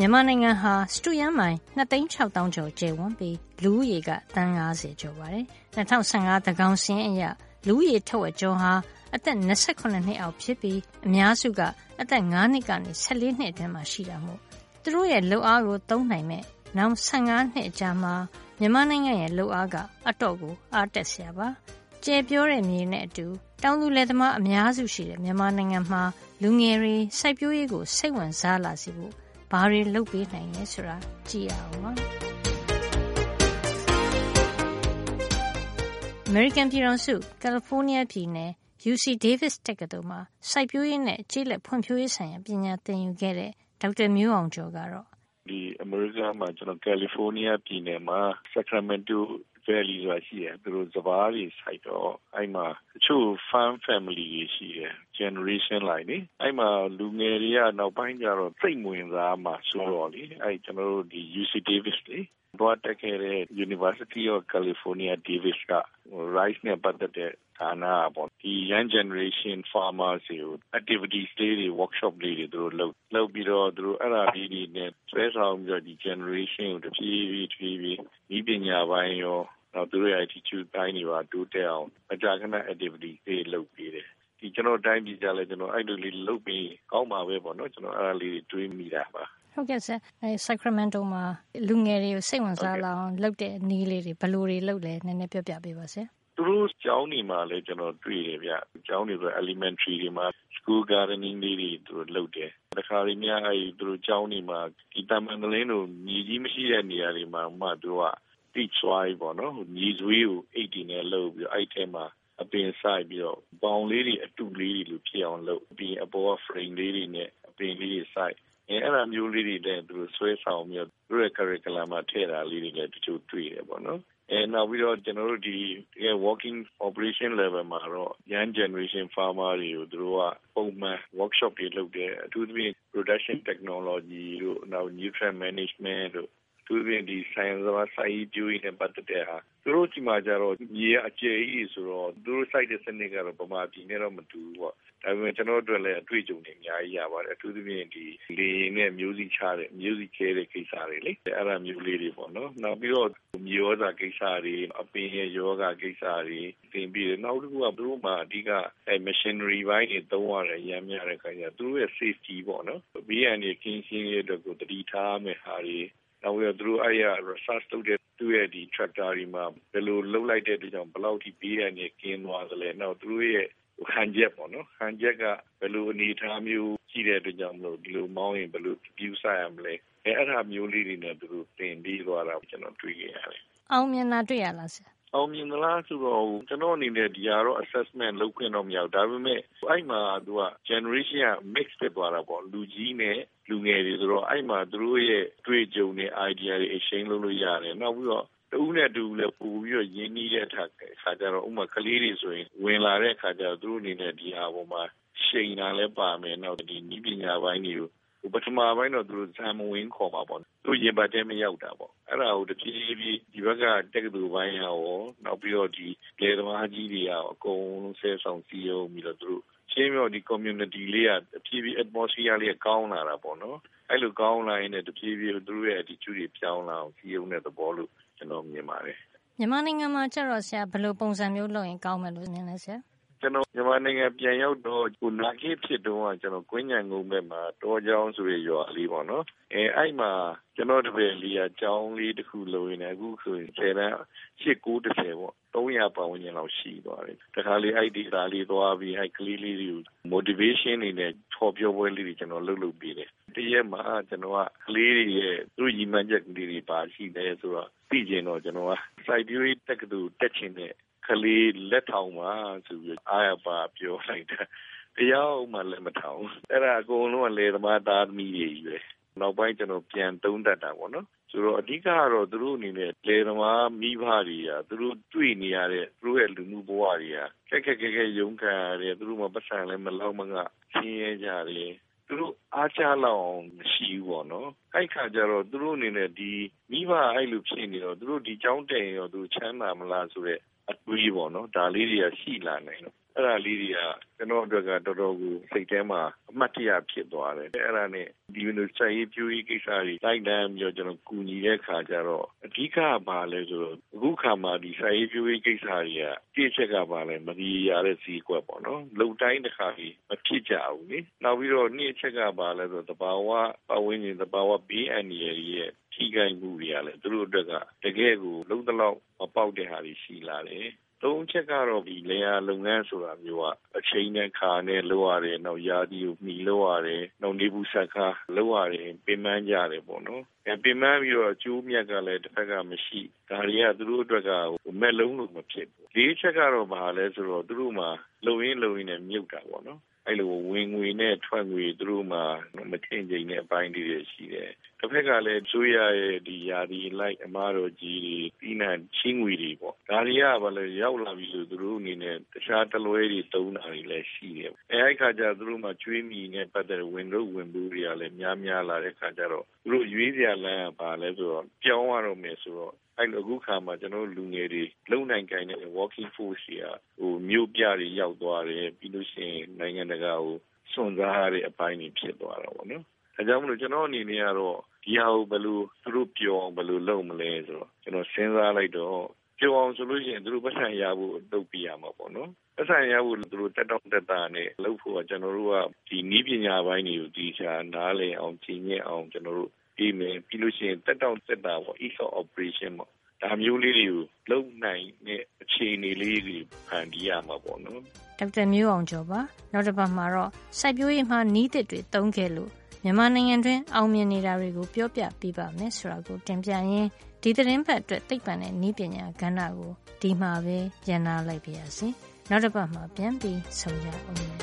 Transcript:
မြန်မာနိုင်ငံဟာစတုရမ်းမိုင်2,600,000ကျော်ကျယ်ဝန်းပြီးလူဦးရေကတန်း90ကျော်ပါတယ်။2015သကောင်စင်းအရလူဦးရေထက်ဝက်ကျော်ဟာအသက်28နှစ်အောက်ဖြစ်ပြီးအများစုကအသက်9နှစ်ကနေ14နှစ်အတွင်းမှာရှိတာမို့သူတို့ရဲ့လုံအားကိုသုံးနိုင်မဲ့နောက်15နှစ်အကြာမှာမြန်မာနိုင်ငံရဲ့လုံအားကအတော့ကိုအားတက်စရာပါ။ကျေပြောတဲ့မြေနဲ့အတူတောင်သူလယ်သမားအများစုရှိတဲ့မြန်မာနိုင်ငံမှာလူငယ်တွေစိုက်ပျိုးရေးကိုစိတ်ဝင်စားလာစေဖို့ ဘာတွေလုပ်ပေးနိုင်လဲဆိုတာကြည့်ရအောင်ပါ။ American ပြည်တော်စု California ပြည်နယ် UC Davis တက္ကသိုလ်မှာစိုက်ပျိုးရေးနဲ့ကျေးလက်ဖွံ့ဖြိုးရေးဆိုင်ရာပညာသင်ယူခဲ့တဲ့ဒေါက်တာမျိုးအောင်ကျော်ကတော့ ဒီအမေရိကန်မှာကျွန်တော်ကယ်လီဖိုးနီးယားပြည်နယ်မှာ Sacramento Valley ဆိုတာရှိတယ်သူတို့စပားတွေစိုက်တော့အဲ့မှာတချို့ farm family တွေရှိတယ် generation လိုက်လေအဲ့မှာလူငယ်တွေကနောက်ပိုင်းကျတော့စိတ်ဝင်စားမှဆိုတော့လေအဲ့ကျွန်တော်တို့ဒီ UC Davis လေတော့တက်ခဲ့တဲ့ University of California Davis က rice နဲ့ပတ်သက်တဲ့ဌာနပေါ့ဒီ young generation farmers တွေကို activities လေးတွေ workshop လေးတွေသူတို့လုပ်လုပ်ပြီးတော့သူတို့အဲ့ဒါလေးတွေနဲ့ဆွဲဆောင်ပြီးတော့ဒီ generation ကိုတဖြည်းဖြည်းဖြည်းဖြည်းဤပညာပိုင်းရောနောက်သူတို့ရဲ့ attitude တိုင်းတွေပါတိုးတက်အောင်အကြခဏ activity တွေလုပ်ပေးတယ်ဒီကျွန်တော်တိုင်းပြည်ကြလဲကျွန်တော်အဲ့လိုလေးလုပ်ပြီးကောင်းပါပဲပေါ့နော်ကျွန်တော်အဲ့ဒါလေးတွေးမိတာပါ ဟုတ်ကဲ့ဆရာအဲ Sacramento မှာ လူငယ်တွေကို စိတ်ဝင်စားလာအောင် လုပ်တဲ့နည်းလေးတွေ ဘယ်လိုတွေ လုပ်လဲ နည်းနည်း ပြောပြပေးပါဆရာ သူတို့ကျောင်းနေမှာလည်း ကျွန်တော်တွေ့တယ်ဗျ ကျောင်းနေဆို elementary တွေမှာ school gardening တွေ သူတို့လုပ်တယ် တခါရီများအဲသူတို့ကျောင်းနေမှာဒီတမန်တလင်းတို့မြေကြီးမရှိတဲ့ နေရာတွေမှာမှ သူတို့က peach soil ပေါ့နော် မြေဆွေးကို80နဲ့ လုပ်ပြီးအဲ့ထဲမှာ အပင်စိုက်ပြီးတော့ပေါင်လေးတွေ အတူလေးတွေလို ဖြစ်အောင်လုပ် ပြီးအပေါ်က frame လေးတွေနဲ့ အပင်လေးတွေစိုက် အဲအဲ့ဒါမျိုးလေးတွေလည်းသူတို့ဆွဲဆောင်ပြီးတော့သူတို့ရဲ့ curriculum မှာထည့်တာလေးတွေလည်းတချို့တွေ့တယ်ပေါ့နော်အဲနောက်ပြီးတော့ကျွန်တော်တို့ဒီ working operation level မှာတော့ young generation farmer တွေကိုသူတို့ကပုံမှန် workshop တွေလုပ်တယ်အထူးသဖြင့် production technology တို့နောက် nutrient management တို့ သူပြင်ဒီဆိုင်စဘာဆိုင်ပြူးနေပတ်တဲ့ဟာသူတို့ဒီမှာကြတော့မြေအကျယ်ကြီးဆိုတော့သူတို့ site တဲ့စနစ်ကတော့ဗမာပြည်နဲ့တော့မတူဘူးပေါ့ဒါပေမဲ့ကျွန်တော်တို့လည်းအတွေ့အကြုံတွေအများကြီးရပါတယ်အထူးသဖြင့်ဒီလေနဲ့မျိုးစိချတဲ့မျိုးစိကျဲတဲ့ကိစ္စတွေလေအဲ့ဒါမျိုးလေးတွေပေါ့နော်နောက်ပြီးတော့မြေရောစာကိစ္စတွေအပင်ရဲ့ယောဂကိစ္စတွေသင်ပြီးတယ်နောက်တစ်ခုကသူတို့မှာအဓိကအဲ machinery ဘိုင်းတွေသုံးရတယ်ရမ်းများတဲ့ခါကျသူတို့ရဲ့ safety ပေါ့နော်ဘေးရန်တွေကင်းရှင်းရေးအတွက်ကိုတတိထားမယ်ဟာတွေ နောက်ပြီးတော့သူတို့အဲ့ရ research လုပ်တဲ့သူ့ရဲ့ဒီ tractor တွေမှာဘယ်လိုလှုပ်လိုက်တဲ့အတွက်ကြောင့်ဘယ်လောက်ထိဘေးရန်တွေကင်းသွားသလဲနောက်သူတို့ရဲ့ဟန်ချက်ပေါ့နော်ဟန်ချက်ကဘယ်လိုအနေအထားမျိုးရှိတဲ့အတွက်ကြောင့်မလို့ဒီလိုမောင်းရင်ဘယ်လို view ဆိုင်ရမလဲအဲအဲ့ဒါမျိုးလေးတွေနဲ့သူတို့သင်ပြီးသွားတာကျွန်တော်တွေ့ခဲ့ရတယ်အောင်မြင်တာတွေ့ရလားဆရာ အောင်မြင်သလားဆိုတော့ကျွန်တော်အနေနဲ့ဒီဟာတော့ assessment လုပ်ခွင့်တော့မရဘူးဒါပေမဲ့အဲ့မှာသူက generation က mix ဖြစ်သွားတာပေါ့လူကြီးနဲ့လူငယ်တွေဆိုတော့အဲ့မှာသူတို့ရဲ့တွေ့ကြုံတဲ့ idea တွေ exchange လုပ်လို့ရတယ်နောက်ပြီးတော့တူးနဲ့တူလည်းပို့ပြီးတော့ရင်းနှီးတဲ့အခါကျတော့ဥမာကလေးတွေဆိုရင်ဝင်လာတဲ့အခါကျတော့သူတို့အနေနဲ့ဒီဟာပေါ်မှာရှိန်တာလည်းပါမယ်နောက်ဒီဤပညာပိုင်းတွေကိုပထမပိုင်းတော့သူတို့ဇာမဝင်ခေါ်ပါပေါ့ သူရင်ပတ်တဲ့မရောက်တာပေါ့အဲ့ဒါကိုတဖြည်းဖြည်းဒီဘက်ကတက်ကတူပိုင်းရောနောက်ပြီးတော့ဒီလေသမားကြီးတွေရောအကုန်လုံးဆဲဆောင်စီယုံပြီးတော့သူတို့ချင်းမြော်ဒီ community လေးကတဖြည်းဖြည်း atmosphere လေးကောင်းလာတာပေါ့နော်အဲ့လိုကောင်းလာရင်လည်းတဖြည်းဖြည်းသူတို့ရဲ့ attitude တွေပြောင်းလာအောင်စီယုံတဲ့သဘောလို့ကျွန်တော်မြင်ပါတယ်မြန်မာနိုင်ငံမှာကျတော့ဆရာဘယ်လိုပုံစံမျိုးလုပ်ရင်ကောင်းမယ်လို့မြင်လဲဆရာ ။ကျနော် မြန်မာနိုင်ငံပြန်ရောက်တော့ နာဂစ်ဖြစ်တုန်းက ကွမ်းခြံကုန်းဘက်မှာ တောချောင်းဆိုတဲ့ ရွာလေးပေါ့နော်။အဲဒီမှာ ကျနော့်တပည့်လေးက ကျောင်းလေးတခုလုပ်ရင်းနဲ့ အခုဆိုရင် ၁၀ တန်း ၈-၉-၁၀ ပေါ့။၃၀၀ ပတ်ဝန်းကျင်လောက်ရှိသွားပြီ။တခါတလေ အဲဒီဒေသလေးသွားပြီး ကလေးလေးတွေကို Motivation အနေနဲ့ ဟောပြောပွဲလေးတွေ ကျနော်လုပ်လုပ်ပေးတယ်။တရက်မှာ ကျနော်က ကလေးတွေရဲ့ သူတို့ရည်မှန်းချက်လေးတွေ ဘာရှိလဲဆိုတာ သိချင်တော့ ကျနော်က စိုက်ပျိုးရေးတက္ကသိုလ် တက်ချင်တဲ့ ကလေးလက်ထောင်ပါဆိုပြီးအားရပါပြောလိုက်တာတရားမှလည်းမထောင်အဲ့ဒါအကုန်လုံးကလေသမားသားသမီးတွေကြီးပဲနောက်ပိုင်းကျွန်တော်ပြန်သုံးတတ်တာပေါ့နော်ဆိုတော့အဓိကကတော့သူတို့အနေနဲ့လေသမားမိဘတွေကသူတို့တွေ့နေရတဲ့သူတို့ရဲ့လူမှုဘဝတွေကခက်ခက်ခဲခဲရုန်းကန်ရတယ်သူတို့မှပတ်စံလည်းမလောက်မငဆင်းရဲကြတယ်သူတို့အားချလောက်အောင်မရှိဘူးပေါ့နော်အဲ့ခါကျတော့သူတို့အနေနဲ့ဒီမိဘအဲ့လိုဖြစ်နေတော့သူတို့ဒီကြောင်းတက်ရင်ရောသူချမ်းသာမလားဆိုတော့ အတွေးပေါ့နော်ဒါလေးတွေကရှိလာနိုင်တော့အဲ့ဒါလေးတွေကကျွန်တော်အတွက်ကတော်တော်ကိုစိတ်ထဲမှာအမှတ်တရဖြစ်သွားတယ်အဲ့ဒါနဲ့ဒီလိုစိုက်ရေးပြိုးရေးကိစ္စတွေတိုက်တန်းပြီးတော့ကျွန်တော်ကူညီတဲ့ခါကျတော့အဓိကဘာလဲဆိုတော့အခုခါမှာဒီစိုက်ရေးပြိုးရေးကိစ္စတွေကတိကျက်ကဘာလဲမဒီရတဲ့စီကွက်ပေါ့နော်လုံတိုင်းတစ်ခါကြီးမဖြစ်ကြဘူးလေနောက်ပြီးတော့နေ့ချက်ကဘာလဲဆိုတော့တဘာဝပတ်ဝန်းကျင်တဘာဝဘေးအန္တရာယ်ရဲ့ ထိခိုက်မှုတွေကလည်းသူတို့အတွက်ကတကယ်ကိုလုံတလောက်မပေါက်တဲ့ဟာတွေရှိလာတယ်သုံးချက်ကတော့ဒီလေယာလုပ်ငန်းဆိုတာမျိုးကအချိန်နဲ့ခါနဲ့လုပ်ရတယ်နောက်ယာဒီကိုမှီလုပ်ရတယ်နောက်နေဘူးဆက်ခါလုပ်ရတယ်ပြင်ပန်းကြတယ်ပေါ့နော်အဲပြင်ပန်းပြီးတော့ကျိုးမြတ်ကလည်းတစ်ဖက်ကမရှိဒါတွေကသူတို့အတွက်ကမက်လုံးလို့မဖြစ်ဘူးဒီချက်ကတော့ဘာလဲဆိုတော့သူတို့မှာလုံရင်းလုံရင်းနဲ့မြုပ်တာပေါ့နော် အဲ့လိုဝင်ငွေနဲ့ထွက်ငွေသူတို့မှမထင်ချိန်တဲ့အပိုင်းတွေရှိတယ်။တစ်ဖက်ကလည်းဆိုရရဲ့ဒီယာဒီလိုက်အမားတော်ကြီးတွေပြီးနိုင်ချင်းငွေတွေပေါ့။ဒါတွေကဘာလဲရောက်လာပြီဆိုသူတို့အနေနဲ့တခြားတလွဲတွေတုံးတာတွေလည်းရှိတယ်။အဲအဲ့ခါကျသူတို့မှကျွေးမိနဲ့ပတ်သက်ဝင်လို့ဝင်ဘူးတွေကလည်းများများလာတဲ့ခါကျတော့သူတို့ရွေးစရာလမ်းကဘာလဲဆိုတော့ပြောင်းရတော့မယ်ဆိုတော့အဲ့လိုအခုခါမှာကျွန်တော်လူငယ်တွေလုံနိုင်ကိုင်းတဲ့ walking force တွေကဟိုမြို့ပြတွေရောက်သွားတယ်ပြီးလို့ရှိရင်နိုင်ငံတကာကိုစွန့်စားရတဲ့အပိုင်းတွေဖြစ်သွားတာပေါ့နော်ဒါကြောင့်မလို့ကျွန်တော်အနေနဲ့ကတော့ဒီဟာကိုဘယ်လိုသူတို့ပြောအောင်ဘယ်လိုလုပ်မလဲဆိုတော့ကျွန်တော်စဉ်းစားလိုက်တော့ပြောအောင်ဆိုလို့ရှိရင်သူတို့ပတ်စံရဖို့လုပ်ပြရမှာပေါ့နော်ပတ်စံရဖို့သူတို့တက်တော့တက်တာနဲ့လုပ်ဖို့ကကျွန်တော်တို့ကဒီနီးပညာပိုင်းတွေကိုဒီချာနားလည်အောင်ကြည်ညက်အောင်ကျွန်တော်တို့ပြီးမယ်ပြီးလို့ရှိရင်တက်တောင့်တက်တာပေါ့ ease of operation ပေါ့ ဒါမျိုးလေးတွေကိုလုံနိုင်တဲ့အခြေအနေလေးတွေဖန်တီးရမှာပေါ့နော်ဒေါက်တာမျိုးအောင်ကျော်ပါနောက်တစ်ပတ်မှာတော့စိုက်ပျိုးရေးမှာနီးသစ်တွေသုံးခဲ့လို့မြန်မာနိုင်ငံတွင်းအောင်မြင်နေတာတွေကိုပြောပြပေးပါမယ်ဆိုတာကိုတင်ပြရင်းဒီသတင်းပတ်အတွက်သိပ္ပံနဲ့ဤပညာကဏ္ဍကိုဒီမှာပဲရန်နာလိုက်ပါရစေနောက်တစ်ပတ်မှာပြန်ပြီးဆုံကြအောင်